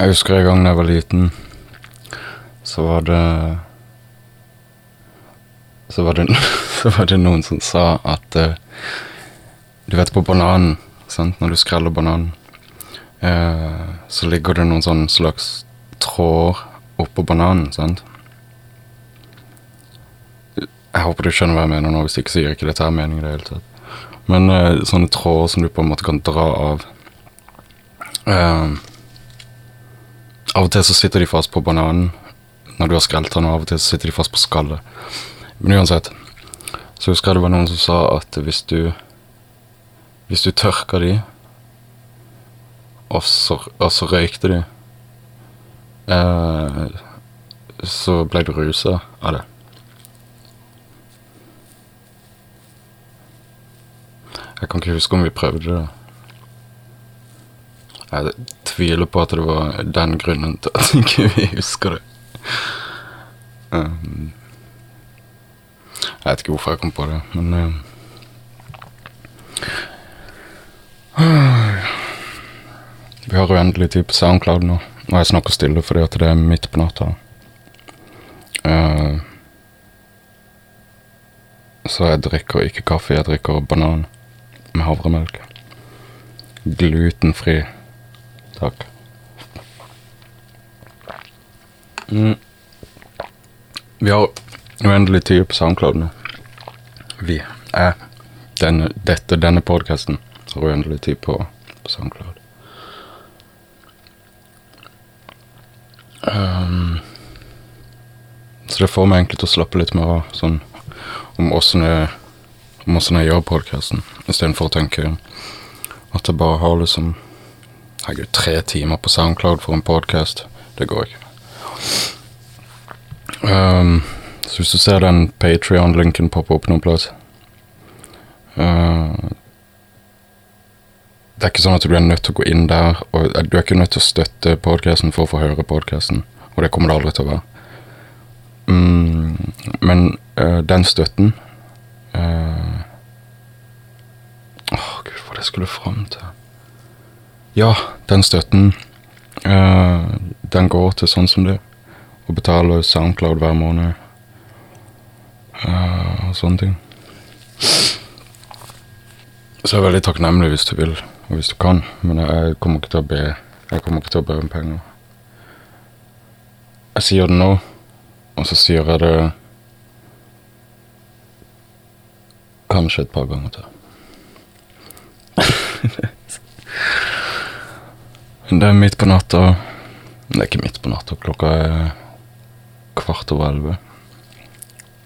Jeg husker en gang da jeg var liten, så var det Så var det, så var det noen som sa at eh, Du vet på bananen, sant, når du skreller bananen, eh, så ligger det noen sånn slags tråder oppå bananen, sant? Jeg håper du skjønner hva jeg mener nå, hvis ikke så gir ikke dette her mening i det hele tatt. Men eh, sånne tråder som du på en måte kan dra av. Eh, av og til så sitter de fast på bananen når du har skrelt den, og av og til så sitter de fast på skallet. Men uansett, så husker jeg det var noen som sa at hvis du Hvis du tørker de, og så, og så røykte de, eh, så ble du rusa av det. Jeg kan ikke huske om vi prøvde det. Jeg tviler på at det var den grunnen til at ikke vi husker det. Um, jeg vet ikke hvorfor jeg kom på det, men um, Vi har uendelig tid på SoundCloud nå, og jeg snakker stille fordi at det er midt på natta. Uh, så jeg drikker ikke kaffe, jeg drikker banan med havremelk. Glutenfri. Takk. Mm. Vi har uendelig tid på SoundCloud nå. Vi er denne, dette, denne podkasten har uendelig tid på, på SoundCloud. Um, så det får meg egentlig til å slappe litt mer av, sånn om åssen jeg, om jeg gjør podkasten, istedenfor å tenke at jeg bare har liksom Herregud, tre timer på SoundCloud for en podkast. Det går ikke. Um, så hvis du ser den Patrion-linken poppe opp noen plass uh, Det er ikke sånn at du er nødt til å gå inn der, og du er ikke nødt til å støtte podkasten for å få høre podkasten, og det kommer det aldri til å være. Mm, men uh, den støtten uh, Åh, oh, gud, hva det skulle fram til Ja, den støtten uh, Den går til sånn som det. Å betale Soundcloud hver måned. Uh, og sånne ting. Så jeg er veldig takknemlig hvis du vil, og hvis du kan. Men jeg kommer ikke til å be Jeg kommer ikke til å be om penger. Jeg sier det nå, og så sier jeg det kanskje et par ganger til. Det er midt på natta. Det er ikke midt på natta. Klokka er kvart over elleve.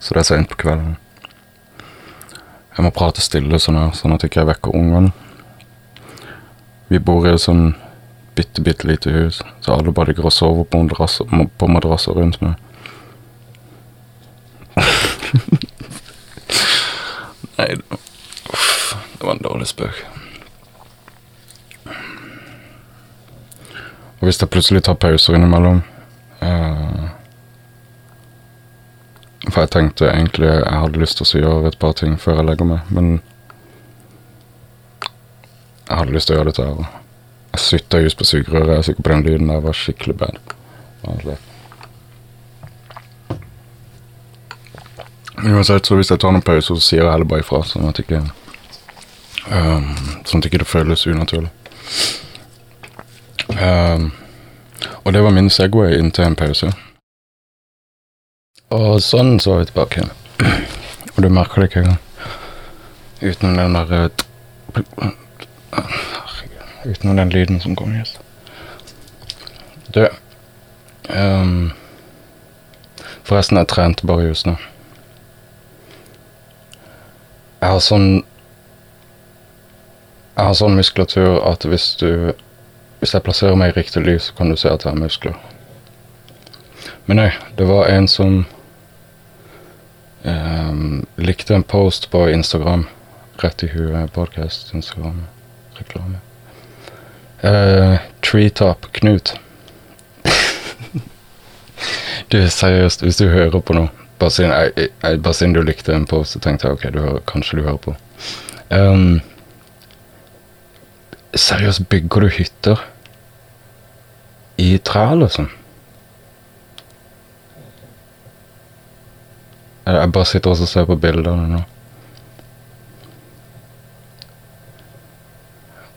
Så det er seint på kvelden. Jeg må prate stille sånn her, sånn at jeg ikke vekker ungene. Vi bor i et sånn bitte, bitte lite hus, så alle bare ligger og sover på madrasser, på madrasser rundt meg. Nei, det var en dårlig spøk. Og hvis jeg plutselig tar pauser innimellom uh, For jeg tenkte egentlig jeg hadde lyst til å gjøre et par ting før jeg legger meg, men jeg hadde lyst til å gjøre dette her. Jeg sytta just på sugerøret. Jeg er sikker på den lyden der var skikkelig bad. Uansett, så hvis jeg tar noen pauser, så sier jeg heller bare ifra, sånn at ikke um, Sånn at ikke det føles unaturlig. Um, og det var min Segway inn til en pause. Og sånn så var vi tilbake igjen. Og du merker det ikke engang. Utenom den der Utenom den lyden som kommer just. Du um, Forresten, jeg trente bare just nå. Jeg har sånn Jeg har sånn muskulatur at hvis du Hvis jeg plasserer meg i riktig lys, så kan du se at jeg har muskler. Men nei, det var en som eh, likte en post på Instagram. Rett i huet podkast, Instagram, reklame. Eh, Treetop Knut. du, seriøst, hvis du hører på noe bare siden, du likte en post, så tenkte jeg ok, du hører, kanskje du hører på. Um, seriøst, bygger du hytter? I trær, liksom. Jeg jeg bare sitter også og ser på bildene nå.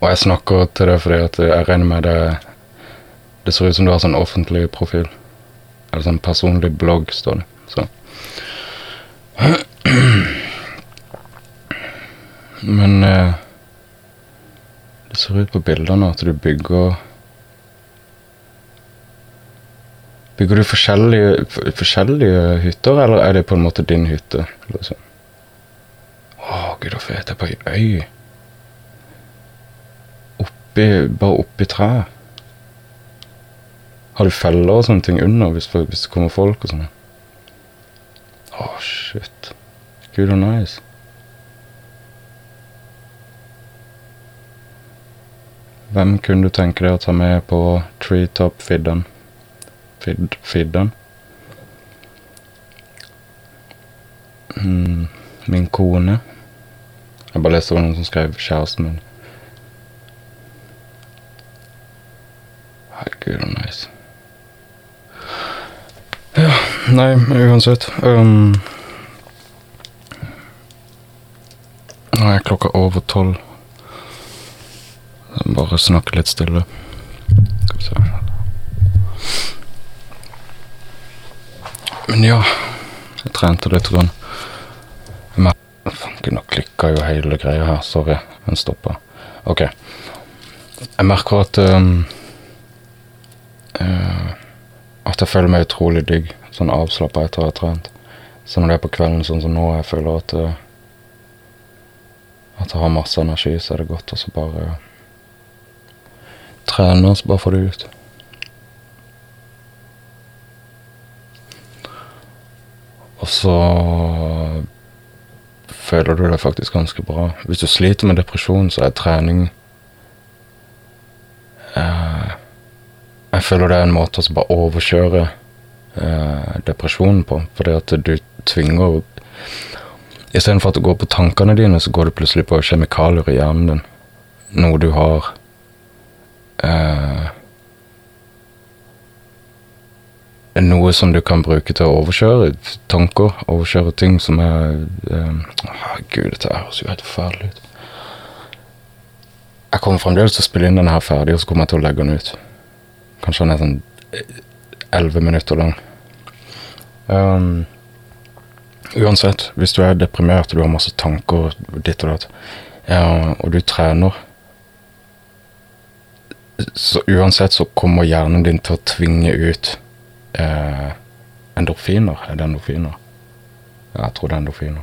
Og jeg snakker til det fordi at jeg regner med det Det ser ut som du har sånn offentlig profil. Eller sånn personlig blogg, står det. Så. Men eh, det ser ut på bildene at du bygger Bygger du forskjellige, forskjellige hytter, eller er det på en måte din hytte? Liksom? Å, gud, og fete, på ei øy. Oppi, bare oppi treet. Har du feller og sånne ting under hvis, hvis det kommer folk og sånn? Å, shit. Gud, og nice. Hvem kunne du tenke deg å ta med på treetop-fidden? Fid, feeden. Mm, min kone. Jeg bare leste det var noen som skrev kjæresten min. Herregud, så nice. Ja, nei, uansett. Um, nå er klokka over tolv. Bare snakke litt stille. Skal vi se. Men ja, jeg trente litt. Jeg mer- Fanken, nå klikka jo hele greia her. Sorry, den stoppa. Ok. Jeg merker at um, uh, At jeg føler meg utrolig digg. Sånn avslappa etter å ha trent. Så når det er på kvelden sånn som nå, jeg føler at uh, At jeg har masse energi, så er det godt å bare trene og så bare få det ut. Og så føler du deg faktisk ganske bra. Hvis du sliter med depresjon, så er trening eh, Jeg føler det er en måte å bare overkjøre eh, depresjonen på. Fordi at du tvinger Istedenfor at det går på tankene dine, så går det plutselig på kjemikalier i hjernen din. Noe du har eh, Noe som du kan bruke til å overkjøre tanker, overkjøre ting som er eh, å, Gud, dette høres jo helt forferdelig ut. Jeg kommer fremdeles til å spille inn denne her ferdig, og så kommer jeg til å legge den ut. Kanskje den er sånn elleve minutter lang. Um, uansett, hvis du er deprimert og du har masse tanker ditt og datt, ja, og du trener Så uansett så kommer hjernen din til å tvinge ut eh, endorfiner. Er det endorfiner? Ja, jeg tror det er endorfiner.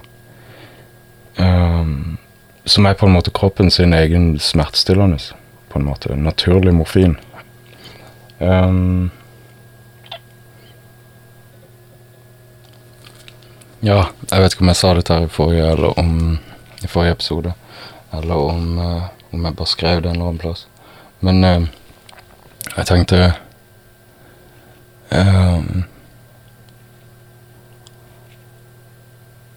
Um, som er på en måte kroppen sin egen smertestillende. På en måte. Naturlig morfin. Um, ja, jeg vet ikke om jeg sa dette her i forrige, eller om, i forrige episode. Eller om, uh, om jeg bare skrev det en eller annen plass. Men uh, jeg tenkte ehm,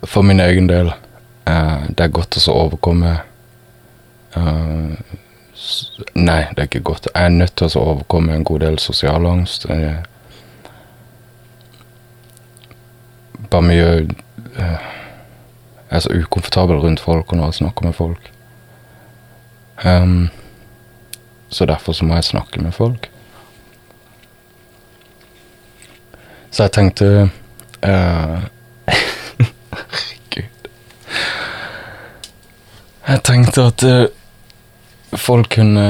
For min egen del uh, Det er godt å overkomme uh, Nei, det er ikke godt. Jeg er nødt til å overkomme en god del sosial angst. Uh, bare mye eh, Jeg er så ukomfortabel rundt folk og når jeg snakker med folk. Um, så derfor så må jeg snakke med folk. Så jeg tenkte eh, Herregud. Jeg tenkte at uh, folk kunne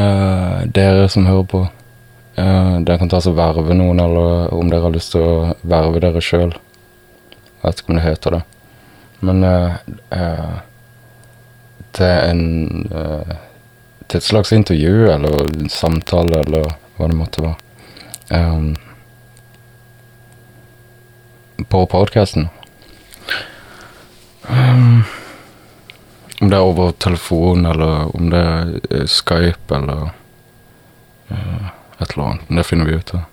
Dere som hører på uh, Dere kan ta så verve noen, eller om dere har lyst til å verve dere sjøl. Jeg vet ikke om det heter det. Men eh, eh, til en eh, Til et slags intervju eller samtale eller hva det måtte være. Um, på podkasten. Um, om det er over telefon, eller om det er eh, Skype, eller uh, et eller annet. Men det finner vi ut av.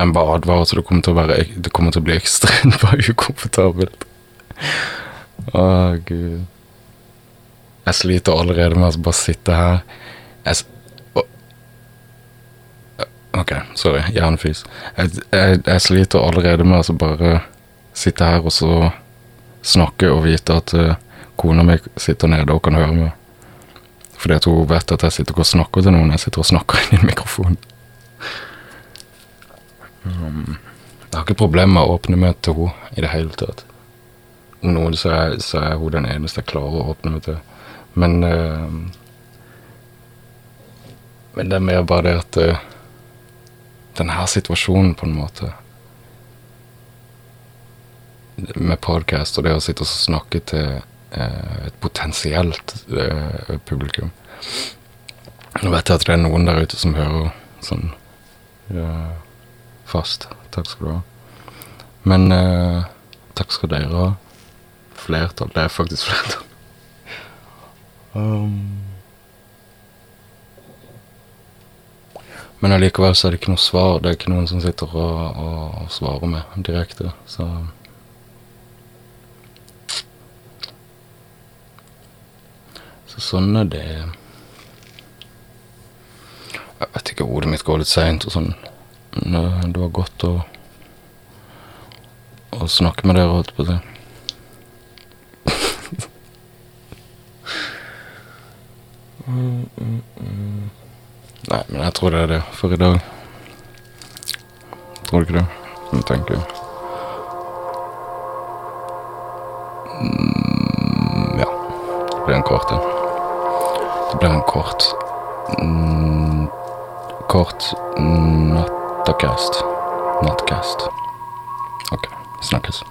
Jeg bare advarer, så det kommer til å, være, det kommer til å bli ekstremt bare ukomfortabelt. Å, gud. Jeg sliter allerede med å bare sitte her. Jeg, Ok, sorry. Jernfys. Jeg, jeg, jeg sliter allerede med å altså bare sitte her og så snakke og vite at uh, kona mi sitter nede og kan høre meg. Fordi at hun vet at jeg sitter og snakker til noen. Jeg sitter og snakker inn i mikrofonen. mikrofon. Um, jeg har ikke problemer med å åpne meg til henne i det hele tatt. Om noen så er, så er hun den eneste jeg klarer å åpne meg til. Men uh, Men det er mer bare det at uh, denne situasjonen, på en måte Med podkast og det å sitte og snakke til eh, et potensielt eh, publikum Nå vet jeg at det er noen der ute som hører sånn ja, fast. Takk skal du ha. Men eh, takk skal dere ha. Flertall. Det er faktisk flertall. Um. Men allikevel så er det ikke noe svar. Det er ikke noen som sitter og, og, og svarer med direkte. Så Så sånn er det. Jeg vet ikke, hodet mitt går litt seint og sånn. Men eh, det var godt å å snakke med dere, holdt på å si. mm, mm, mm. Nei, men jeg tror det er det for i dag. Tror du ikke det? Jeg tenker mm, Ja. Det blir en kort en. Det blir en kort mm, Kort nattakast. Nattkast. Ok, snakkes.